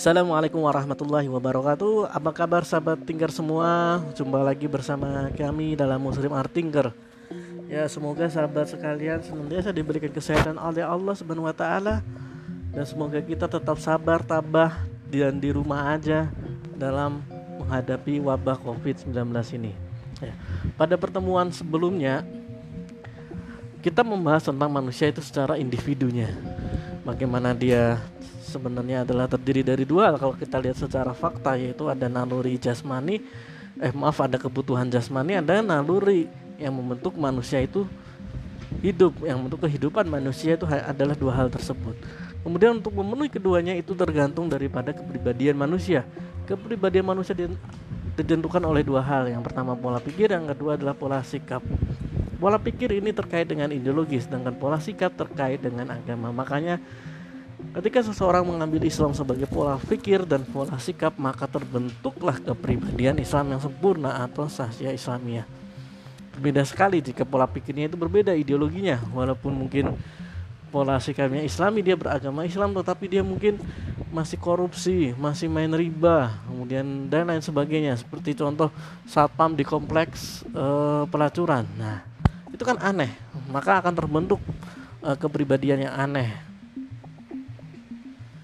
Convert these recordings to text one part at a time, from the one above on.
Assalamualaikum warahmatullahi wabarakatuh Apa kabar sahabat Tinker semua Jumpa lagi bersama kami dalam Muslim Art Tinker Ya semoga sahabat sekalian senantiasa diberikan kesehatan oleh Allah Subhanahu wa taala dan semoga kita tetap sabar, tabah dan di rumah aja dalam menghadapi wabah Covid-19 ini. Ya. Pada pertemuan sebelumnya kita membahas tentang manusia itu secara individunya. Bagaimana dia sebenarnya adalah terdiri dari dua. Kalau kita lihat secara fakta yaitu ada naluri jasmani eh maaf ada kebutuhan jasmani ada naluri. Yang membentuk manusia itu hidup. Yang membentuk kehidupan manusia itu adalah dua hal tersebut. Kemudian untuk memenuhi keduanya itu tergantung daripada kepribadian manusia. Kepribadian manusia ditentukan oleh dua hal. Yang pertama pola pikir yang kedua adalah pola sikap. Pola pikir ini terkait dengan ideologi sedangkan pola sikap terkait dengan agama. Makanya Ketika seseorang mengambil Islam sebagai pola pikir dan pola sikap, maka terbentuklah kepribadian Islam yang sempurna atau sahsia Islamiyah. Berbeda sekali jika pola pikirnya itu berbeda ideologinya, walaupun mungkin pola sikapnya Islami dia beragama Islam, tetapi dia mungkin masih korupsi, masih main riba, kemudian dan lain sebagainya. Seperti contoh satpam di kompleks e, pelacuran. Nah, itu kan aneh, maka akan terbentuk e, kepribadian yang aneh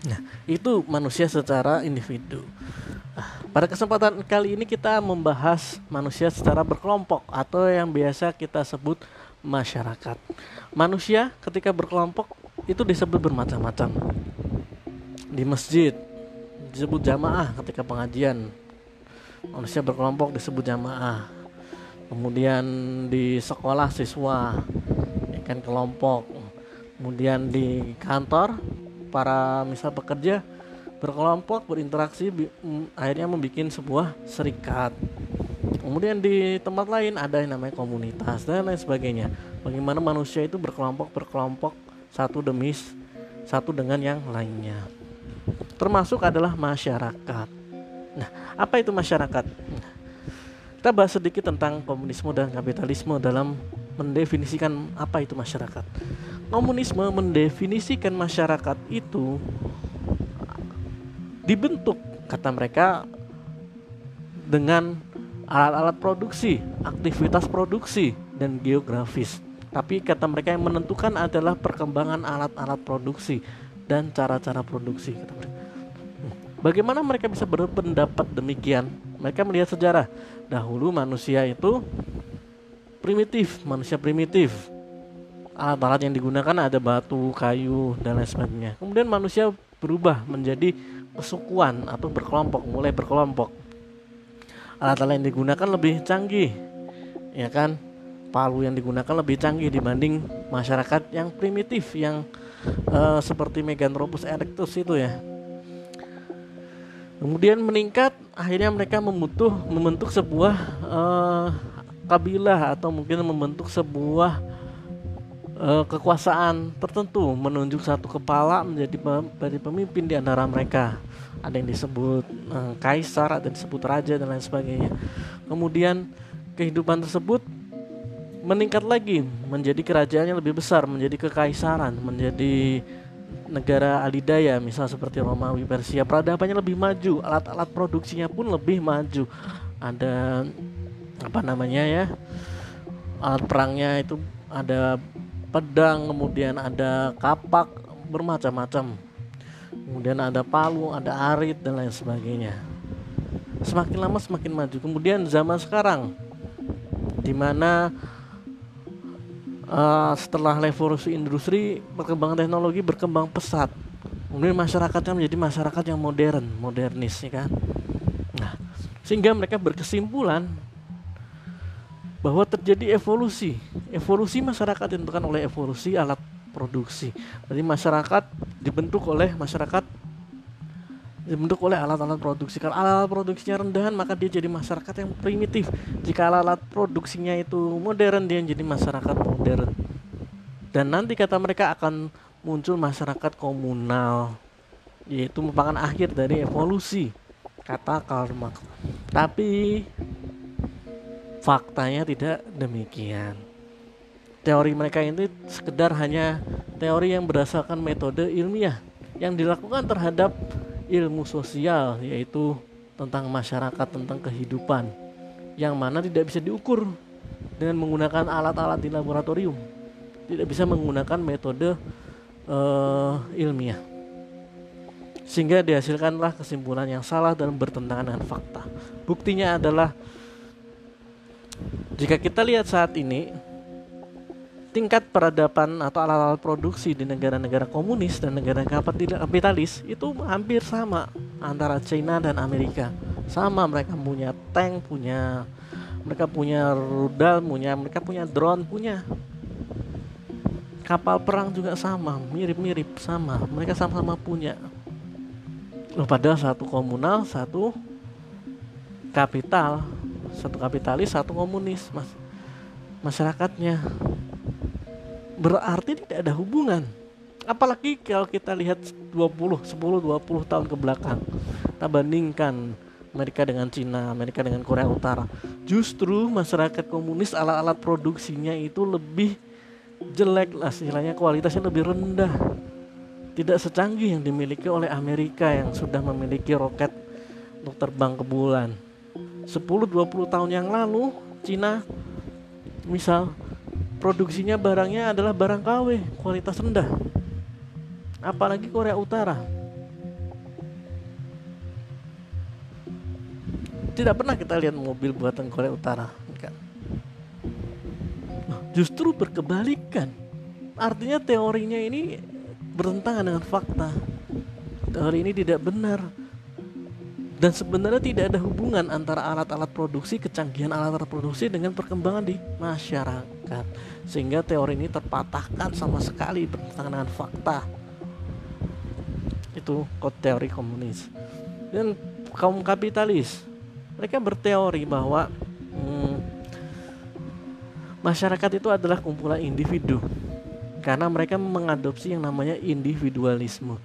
Nah, itu manusia secara individu. Nah, pada kesempatan kali ini kita membahas manusia secara berkelompok atau yang biasa kita sebut masyarakat. Manusia ketika berkelompok itu disebut bermacam-macam. Di masjid disebut jamaah ketika pengajian. Manusia berkelompok disebut jamaah. Kemudian di sekolah siswa ikan kelompok. Kemudian di kantor para misal pekerja berkelompok berinteraksi akhirnya membuat sebuah serikat. Kemudian di tempat lain ada yang namanya komunitas dan lain sebagainya. Bagaimana manusia itu berkelompok berkelompok satu demi satu dengan yang lainnya. Termasuk adalah masyarakat. Nah apa itu masyarakat? Kita bahas sedikit tentang komunisme dan kapitalisme dalam mendefinisikan apa itu masyarakat komunisme mendefinisikan masyarakat itu dibentuk kata mereka dengan alat-alat produksi, aktivitas produksi dan geografis. Tapi kata mereka yang menentukan adalah perkembangan alat-alat produksi dan cara-cara produksi kata. Bagaimana mereka bisa berpendapat demikian? Mereka melihat sejarah. Dahulu manusia itu primitif, manusia primitif alat-alat yang digunakan ada batu, kayu, dan lain sebagainya. Kemudian manusia berubah menjadi kesukuan atau berkelompok, mulai berkelompok. Alat-alat yang digunakan lebih canggih, ya kan? Palu yang digunakan lebih canggih dibanding masyarakat yang primitif yang uh, seperti Meganthropus erectus itu ya. Kemudian meningkat, akhirnya mereka membutuh membentuk sebuah uh, kabilah atau mungkin membentuk sebuah uh, kekuasaan tertentu menunjuk satu kepala menjadi dari pemimpin di antara mereka. Ada yang disebut uh, kaisar ada yang disebut raja dan lain sebagainya. Kemudian kehidupan tersebut meningkat lagi menjadi kerajaan yang lebih besar menjadi kekaisaran menjadi negara alidaya misal seperti Romawi Persia. Peradabannya lebih maju alat-alat produksinya pun lebih maju. Ada apa namanya ya alat perangnya itu ada pedang, kemudian ada kapak bermacam-macam. Kemudian ada palu, ada arit dan lain sebagainya. Semakin lama semakin maju. Kemudian zaman sekarang di mana uh, setelah revolusi industri perkembangan teknologi berkembang pesat. Kemudian masyarakatnya menjadi masyarakat yang modern, modernis ya kan. Nah, sehingga mereka berkesimpulan bahwa terjadi evolusi. Evolusi masyarakat ditentukan oleh evolusi alat produksi. Jadi masyarakat dibentuk oleh masyarakat dibentuk oleh alat-alat produksi. Kalau alat-alat produksinya rendahan maka dia jadi masyarakat yang primitif. Jika alat-alat produksinya itu modern dia jadi masyarakat modern. Dan nanti kata mereka akan muncul masyarakat komunal yaitu merupakan akhir dari evolusi kata Karl Marx. Tapi faktanya tidak demikian. Teori mereka ini sekedar hanya teori yang berdasarkan metode ilmiah yang dilakukan terhadap ilmu sosial yaitu tentang masyarakat tentang kehidupan yang mana tidak bisa diukur dengan menggunakan alat-alat di laboratorium. Tidak bisa menggunakan metode uh, ilmiah. Sehingga dihasilkanlah kesimpulan yang salah dan bertentangan dengan fakta. Buktinya adalah jika kita lihat saat ini tingkat peradaban atau alat-alat produksi di negara-negara komunis dan negara kapitalis itu hampir sama antara China dan Amerika. Sama mereka punya tank, punya mereka punya rudal, punya mereka punya drone, punya kapal perang juga sama, mirip-mirip sama. Mereka sama-sama punya. Loh, padahal satu komunal, satu kapital, satu kapitalis, satu komunis, mas masyarakatnya berarti tidak ada hubungan apalagi kalau kita lihat 20 10 20 tahun ke belakang kita bandingkan Amerika dengan Cina, Amerika dengan Korea Utara. Justru masyarakat komunis alat-alat produksinya itu lebih jelek lah istilahnya kualitasnya lebih rendah. Tidak secanggih yang dimiliki oleh Amerika yang sudah memiliki roket untuk terbang ke bulan. 10 20 tahun yang lalu Cina misal produksinya barangnya adalah barang KW kualitas rendah. Apalagi Korea Utara. Tidak pernah kita lihat mobil buatan Korea Utara justru berkebalikan. Artinya teorinya ini bertentangan dengan fakta. Teori ini tidak benar dan sebenarnya tidak ada hubungan antara alat-alat produksi kecanggihan alat-alat produksi dengan perkembangan di masyarakat. Sehingga teori ini terpatahkan sama sekali bertentangan dengan fakta. Itu teori komunis. Dan kaum kapitalis mereka berteori bahwa hmm, masyarakat itu adalah kumpulan individu. Karena mereka mengadopsi yang namanya individualisme.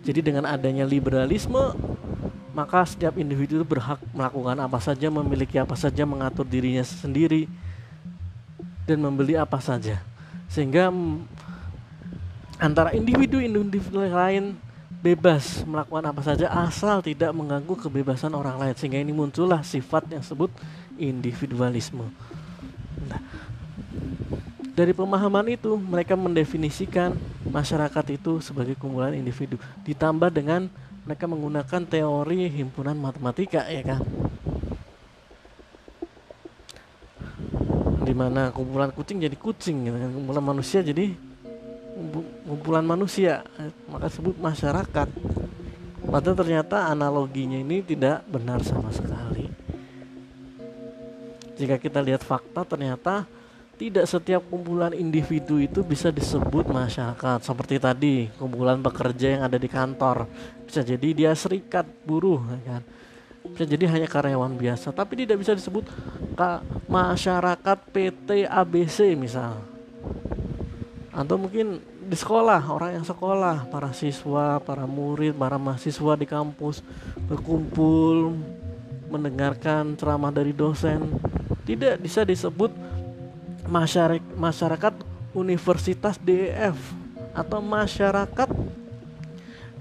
Jadi dengan adanya liberalisme maka setiap individu berhak melakukan apa saja, memiliki apa saja, mengatur dirinya sendiri dan membeli apa saja. Sehingga antara individu-individu lain bebas melakukan apa saja asal tidak mengganggu kebebasan orang lain sehingga ini muncullah sifat yang disebut individualisme. Nah, dari pemahaman itu mereka mendefinisikan masyarakat itu sebagai kumpulan individu ditambah dengan mereka menggunakan teori himpunan matematika ya kan? Di mana kumpulan kucing jadi kucing gitu kan? Kumpulan manusia jadi kumpulan manusia. Maka sebut masyarakat. Padahal ternyata analoginya ini tidak benar sama sekali. Jika kita lihat fakta ternyata tidak setiap kumpulan individu itu bisa disebut masyarakat. Seperti tadi kumpulan pekerja yang ada di kantor. Bisa jadi dia serikat buruh ya kan? Bisa jadi hanya karyawan biasa tapi tidak bisa disebut masyarakat PT ABC misal. Atau mungkin di sekolah orang yang sekolah para siswa para murid para mahasiswa di kampus berkumpul mendengarkan ceramah dari dosen. Tidak bisa disebut masyarakat masyarakat Universitas DEF atau masyarakat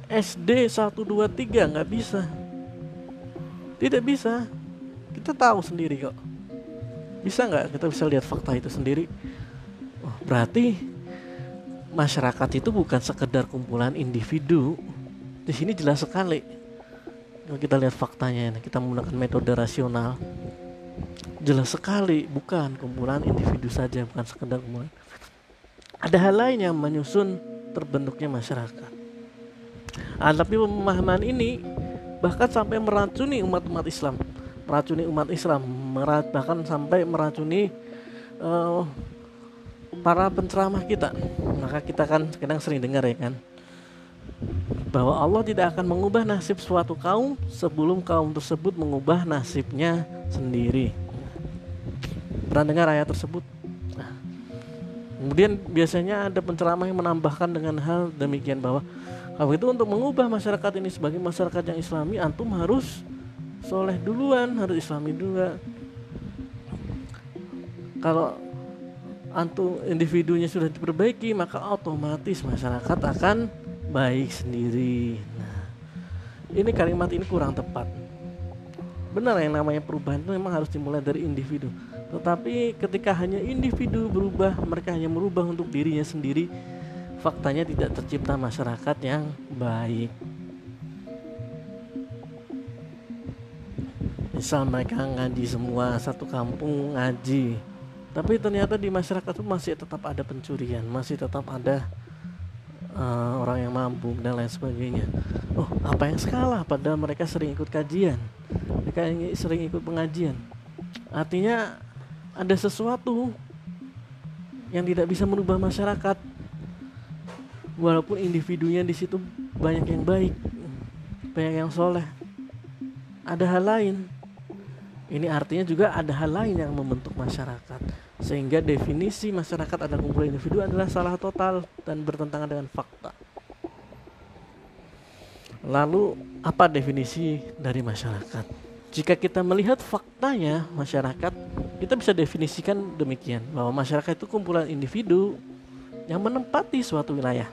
SD 123 nggak bisa. Tidak bisa. Kita tahu sendiri kok. Bisa nggak kita bisa lihat fakta itu sendiri? Oh, berarti masyarakat itu bukan sekedar kumpulan individu. Di sini jelas sekali. Kalau kita lihat faktanya kita menggunakan metode rasional jelas sekali bukan kumpulan individu saja bukan sekedar kumpulan ada hal lain yang menyusun terbentuknya masyarakat. Ah, tapi pemahaman ini bahkan sampai meracuni umat-umat Islam. Meracuni umat Islam bahkan sampai meracuni uh, para penceramah kita. Maka kita kan kadang sering dengar ya kan bahwa Allah tidak akan mengubah nasib suatu kaum sebelum kaum tersebut mengubah nasibnya sendiri Pernah dengar ayat tersebut? Nah, kemudian biasanya ada penceramah yang menambahkan dengan hal demikian bahwa kalau itu untuk mengubah masyarakat ini sebagai masyarakat yang islami antum harus soleh duluan harus islami juga. Kalau antum individunya sudah diperbaiki maka otomatis masyarakat akan baik sendiri. Nah ini kalimat ini kurang tepat benar yang namanya perubahan itu memang harus dimulai dari individu. Tetapi ketika hanya individu berubah mereka hanya merubah untuk dirinya sendiri faktanya tidak tercipta masyarakat yang baik. Misal mereka ngaji semua satu kampung ngaji. Tapi ternyata di masyarakat itu masih tetap ada pencurian masih tetap ada uh, orang yang mampu dan lain sebagainya. Oh apa yang salah? Padahal mereka sering ikut kajian mereka sering ikut pengajian. Artinya ada sesuatu yang tidak bisa merubah masyarakat. Walaupun individunya di situ banyak yang baik banyak yang soleh. Ada hal lain. Ini artinya juga ada hal lain yang membentuk masyarakat. Sehingga definisi masyarakat ada kumpulan individu adalah salah total dan bertentangan dengan fakta. Lalu apa definisi dari masyarakat? Jika kita melihat faktanya masyarakat, kita bisa definisikan demikian bahwa masyarakat itu kumpulan individu yang menempati suatu wilayah.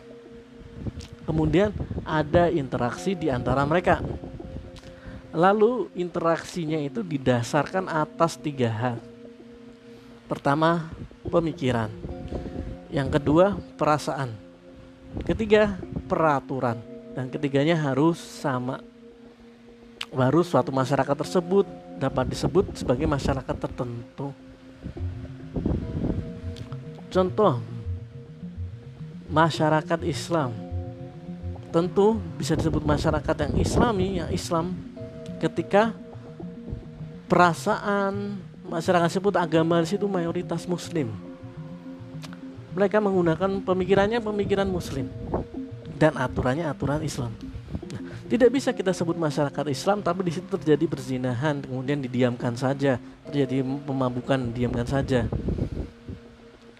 Kemudian ada interaksi di antara mereka Lalu interaksinya itu didasarkan atas tiga hal. Pertama, pemikiran. Yang kedua, perasaan. Ketiga, peraturan. Dan ketiganya harus sama. Baru suatu masyarakat tersebut dapat disebut sebagai masyarakat tertentu. Contoh, masyarakat Islam tentu bisa disebut masyarakat yang islami, yang Islam ketika perasaan masyarakat sebut agama di situ mayoritas muslim mereka menggunakan pemikirannya pemikiran muslim dan aturannya aturan Islam. Nah, tidak bisa kita sebut masyarakat Islam tapi di situ terjadi perzinahan kemudian didiamkan saja terjadi pemabukan diamkan saja.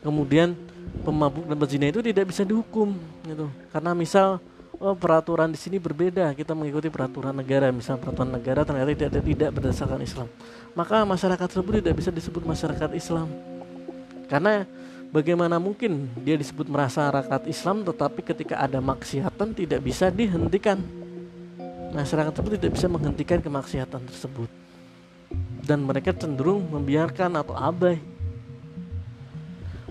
Kemudian pemabuk dan berzina itu tidak bisa dihukum gitu. Karena misal oh peraturan di sini berbeda kita mengikuti peraturan negara misal peraturan negara ternyata tidak tidak berdasarkan Islam. Maka masyarakat tersebut tidak bisa disebut masyarakat Islam. Karena bagaimana mungkin dia disebut masyarakat Islam tetapi ketika ada maksiatan tidak bisa dihentikan masyarakat tersebut tidak bisa menghentikan kemaksiatan tersebut dan mereka cenderung membiarkan atau abai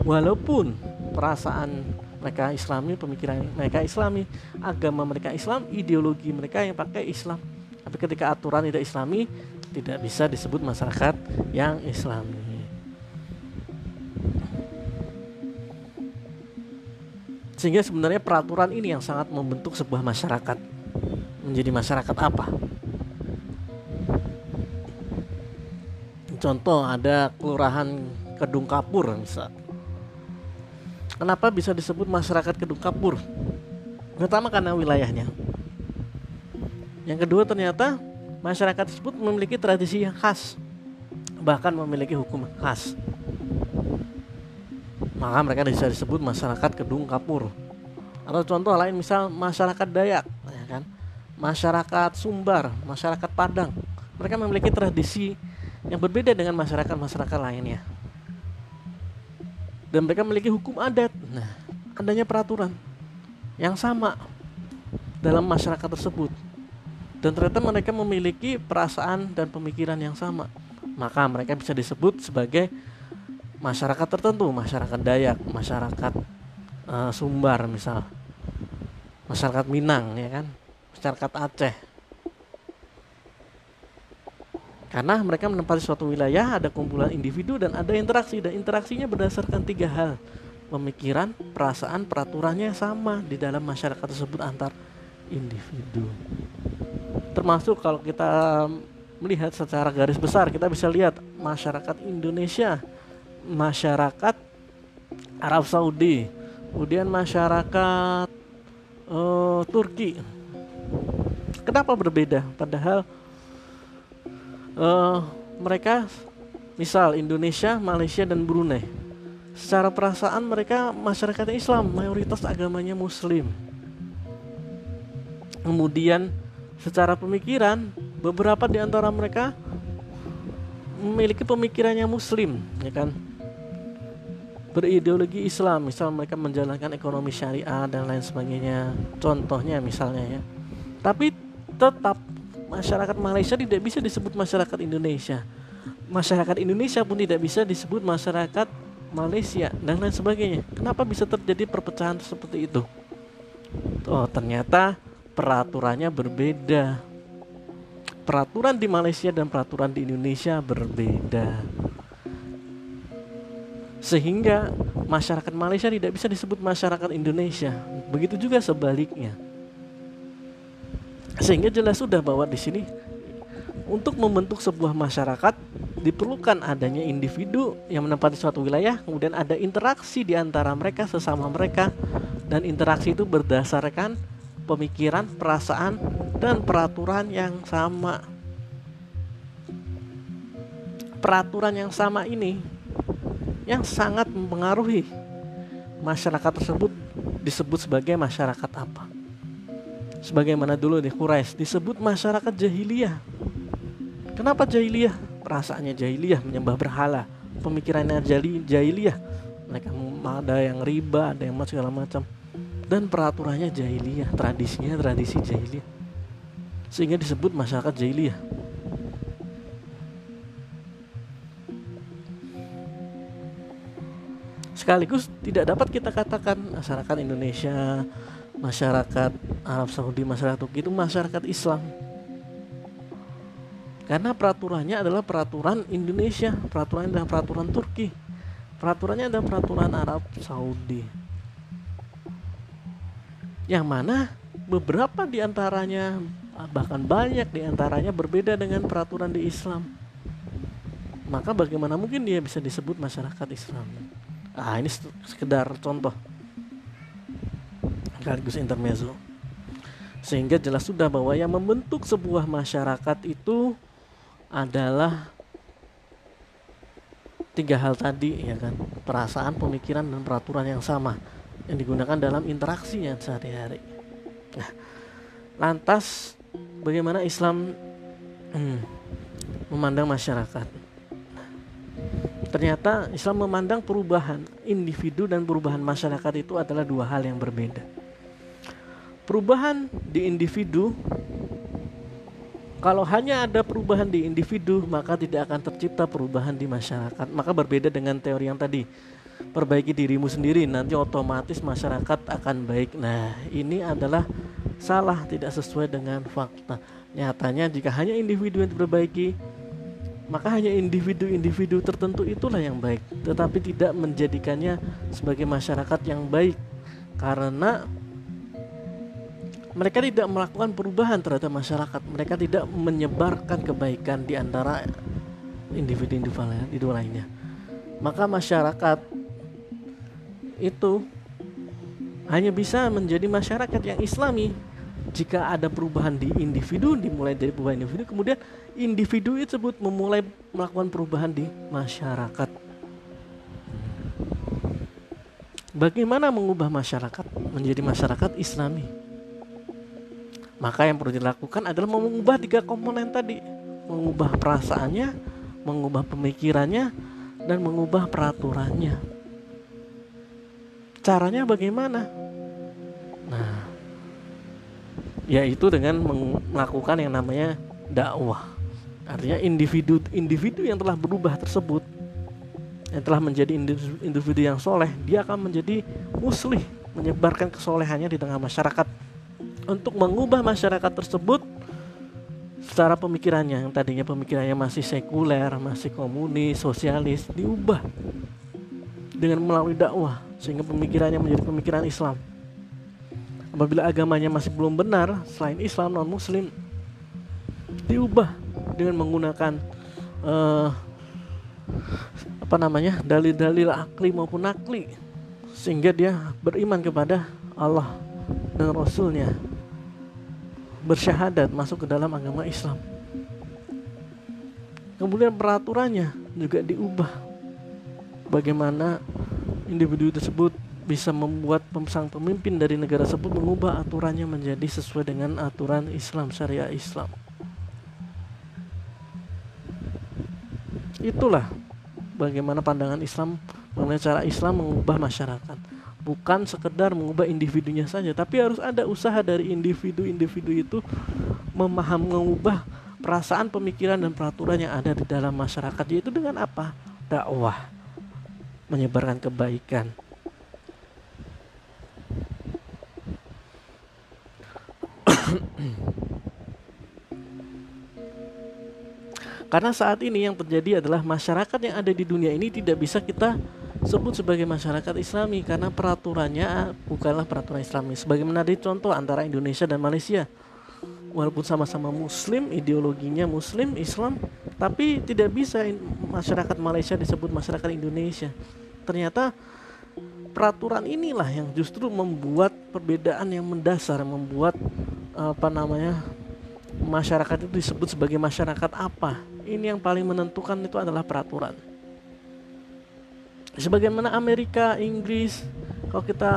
walaupun perasaan mereka Islami, pemikiran mereka Islami, agama mereka Islam, ideologi mereka yang pakai Islam. Tapi ketika aturan tidak Islami, tidak bisa disebut masyarakat yang Islami. Sehingga sebenarnya peraturan ini yang sangat membentuk sebuah masyarakat. Menjadi masyarakat apa? Contoh ada kelurahan Kedung Kapur misal Kenapa bisa disebut masyarakat Kedung Kapur? Pertama karena wilayahnya. Yang kedua ternyata masyarakat tersebut memiliki tradisi khas, bahkan memiliki hukum khas. Maka mereka bisa disebut masyarakat Kedung Kapur. Atau contoh lain misal masyarakat Dayak, ya kan? Masyarakat Sumbar, masyarakat Padang. Mereka memiliki tradisi yang berbeda dengan masyarakat-masyarakat lainnya dan mereka memiliki hukum adat. Nah, adanya peraturan yang sama dalam masyarakat tersebut. Dan ternyata mereka memiliki perasaan dan pemikiran yang sama. Maka mereka bisa disebut sebagai masyarakat tertentu, masyarakat Dayak, masyarakat uh, Sumbar misal. Masyarakat Minang ya kan, masyarakat Aceh Karena mereka menempati suatu wilayah, ada kumpulan individu dan ada interaksi dan interaksinya berdasarkan tiga hal. Pemikiran, perasaan, peraturannya sama di dalam masyarakat tersebut antar individu. Termasuk kalau kita melihat secara garis besar, kita bisa lihat masyarakat Indonesia, masyarakat Arab Saudi, kemudian masyarakat uh, Turki. Kenapa berbeda? Padahal uh, mereka misal Indonesia, Malaysia dan Brunei. Secara perasaan mereka masyarakat Islam, mayoritas agamanya Muslim. Kemudian secara pemikiran beberapa di antara mereka memiliki pemikirannya Muslim, ya kan? Berideologi Islam, misal mereka menjalankan ekonomi syariah dan lain sebagainya. Contohnya misalnya ya. Tapi tetap masyarakat Malaysia tidak bisa disebut masyarakat Indonesia. Masyarakat Indonesia pun tidak bisa disebut masyarakat Malaysia dan lain sebagainya. Kenapa bisa terjadi perpecahan seperti itu? Oh, ternyata peraturannya berbeda. Peraturan di Malaysia dan peraturan di Indonesia berbeda. Sehingga masyarakat Malaysia tidak bisa disebut masyarakat Indonesia. Begitu juga sebaliknya. Sehingga jelas sudah bahwa di sini untuk membentuk sebuah masyarakat diperlukan adanya individu yang menempati suatu wilayah, kemudian ada interaksi di antara mereka sesama mereka dan interaksi itu berdasarkan pemikiran, perasaan dan peraturan yang sama. Peraturan yang sama ini yang sangat mempengaruhi masyarakat tersebut disebut sebagai masyarakat apa? sebagaimana dulu di Quraisy disebut masyarakat jahiliyah. Kenapa jahiliyah? Perasaannya jahiliyah menyembah berhala, pemikirannya jahiliyah. Mereka ada yang riba, ada yang segala macam. Dan peraturannya jahiliyah, tradisinya tradisi jahiliyah. Sehingga disebut masyarakat jahiliyah. Sekaligus tidak dapat kita katakan masyarakat Indonesia masyarakat Arab Saudi, masyarakat Turki itu masyarakat Islam. Karena peraturannya adalah peraturan Indonesia, peraturannya adalah peraturan Turki, peraturannya adalah peraturan Arab Saudi. Yang mana beberapa di antaranya bahkan banyak di antaranya berbeda dengan peraturan di Islam. Maka bagaimana mungkin dia bisa disebut masyarakat Islam? Ah, ini sekedar contoh. Sekaligus intermezzo. Sehingga jelas sudah bahwa yang membentuk sebuah masyarakat itu adalah tiga hal tadi ya kan? Perasaan pemikiran dan peraturan yang sama yang digunakan dalam interaksinya sehari-hari. Nah lantas bagaimana Islam hmm, memandang masyarakat ternyata Islam memandang perubahan individu dan perubahan masyarakat itu adalah dua hal yang berbeda. Perubahan di individu kalau hanya ada perubahan di individu maka tidak akan tercipta perubahan di masyarakat. Maka berbeda dengan teori yang tadi perbaiki dirimu sendiri nanti otomatis masyarakat akan baik. Nah ini adalah salah tidak sesuai dengan fakta. Nyatanya jika hanya individu yang diperbaiki maka hanya individu-individu tertentu itulah yang baik tetapi tidak menjadikannya sebagai masyarakat yang baik. Karena mereka tidak melakukan perubahan terhadap masyarakat mereka tidak menyebarkan kebaikan di antara individu-individu lainnya. Maka masyarakat itu hanya bisa menjadi masyarakat yang islami jika ada perubahan di individu dimulai dari perubahan individu kemudian individu tersebut memulai melakukan perubahan di masyarakat bagaimana mengubah masyarakat menjadi masyarakat islami maka yang perlu dilakukan adalah mengubah tiga komponen tadi, mengubah perasaannya, mengubah pemikirannya, dan mengubah peraturannya. Caranya bagaimana? Nah, yaitu dengan melakukan yang namanya dakwah. Artinya individu-individu yang telah berubah tersebut yang telah menjadi individu yang soleh, dia akan menjadi muslih, menyebarkan kesolehannya di tengah masyarakat untuk mengubah masyarakat tersebut secara pemikirannya yang tadinya pemikirannya masih sekuler, masih komunis, sosialis diubah dengan melalui dakwah sehingga pemikirannya menjadi pemikiran Islam. Apabila agamanya masih belum benar selain Islam non Muslim diubah dengan menggunakan uh, apa namanya dalil-dalil akli maupun nakli sehingga dia beriman kepada Allah dan Rasulnya bersyahadat masuk ke dalam agama Islam. Kemudian peraturannya juga diubah. Bagaimana individu tersebut bisa membuat sang pemimpin dari negara tersebut mengubah aturannya menjadi sesuai dengan aturan Islam syariah Islam. Itulah bagaimana pandangan Islam mengenai cara Islam mengubah masyarakat. bukan sekedar mengubah individunya saja tapi harus ada usaha dari individu-individu itu memaham mengubah perasaan pemikiran dan peraturan yang ada di dalam masyarakat. Yaitu dengan apa? Dakwah. Menyebarkan kebaikan Karena saat ini yang terjadi adalah masyarakat yang ada di dunia ini tidak bisa kita sebut sebagai masyarakat Islami karena peraturannya bukanlah peraturan Islami. Sebagaimana di contoh antara Indonesia dan Malaysia. Walaupun sama-sama muslim, ideologinya muslim, Islam, tapi tidak bisa masyarakat Malaysia disebut masyarakat Indonesia. Ternyata peraturan inilah yang justru membuat perbedaan yang mendasar, membuat apa namanya masyarakat itu disebut sebagai masyarakat apa ini yang paling menentukan itu adalah peraturan. Sebagaimana Amerika, Inggris, kalau kita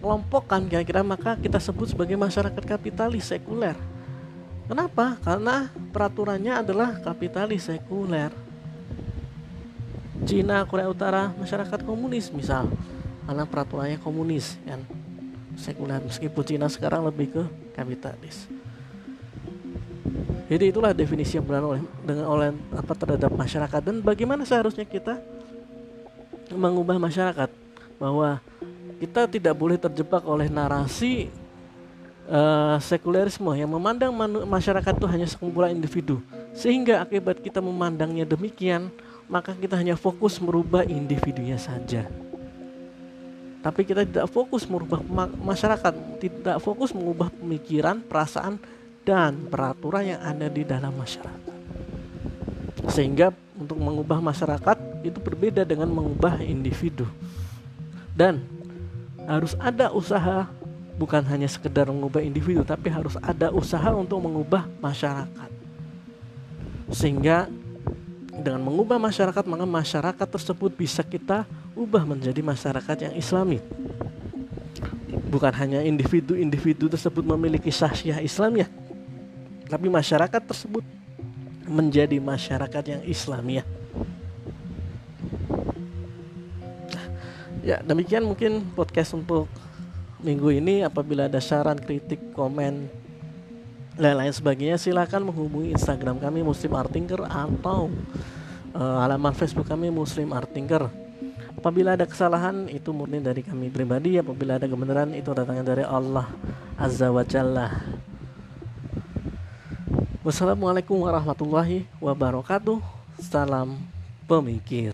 kelompokkan kira-kira maka kita sebut sebagai masyarakat kapitalis sekuler. Kenapa? Karena peraturannya adalah kapitalis sekuler. Cina, Korea Utara, masyarakat komunis misal, karena peraturannya komunis kan sekuler meskipun Cina sekarang lebih ke kapitalis. Jadi itulah definisi yang benar oleh dengan oleh apa terhadap masyarakat. Dan bagaimana seharusnya kita mengubah masyarakat? Bahwa kita tidak boleh terjebak oleh narasi uh, sekulerisme yang memandang masyarakat itu hanya sekumpulan individu. Sehingga akibat kita memandangnya demikian maka kita hanya fokus merubah individunya saja. Tapi kita tidak fokus merubah masyarakat. Tidak fokus mengubah pemikiran perasaan dan peraturan yang ada di dalam masyarakat. Sehingga untuk mengubah masyarakat itu berbeda dengan mengubah individu. Dan harus ada usaha bukan hanya sekedar mengubah individu tapi harus ada usaha untuk mengubah masyarakat. Sehingga dengan mengubah masyarakat maka masyarakat tersebut bisa kita ubah menjadi masyarakat yang islami bukan hanya individu-individu tersebut memiliki sahsiah Islamnya tapi masyarakat tersebut menjadi masyarakat yang Islamiyah. Ya, demikian mungkin podcast untuk minggu ini. Apabila ada saran, kritik, komen, lain-lain sebagainya, silakan menghubungi Instagram kami Muslim Artinker atau uh, halaman Facebook kami Muslim Artinker. Apabila ada kesalahan itu murni dari kami pribadi, apabila ada kebenaran itu datangnya dari Allah Azza wa Jalla. Wassalamualaikum warahmatullahi wabarakatuh. Salam pemikir.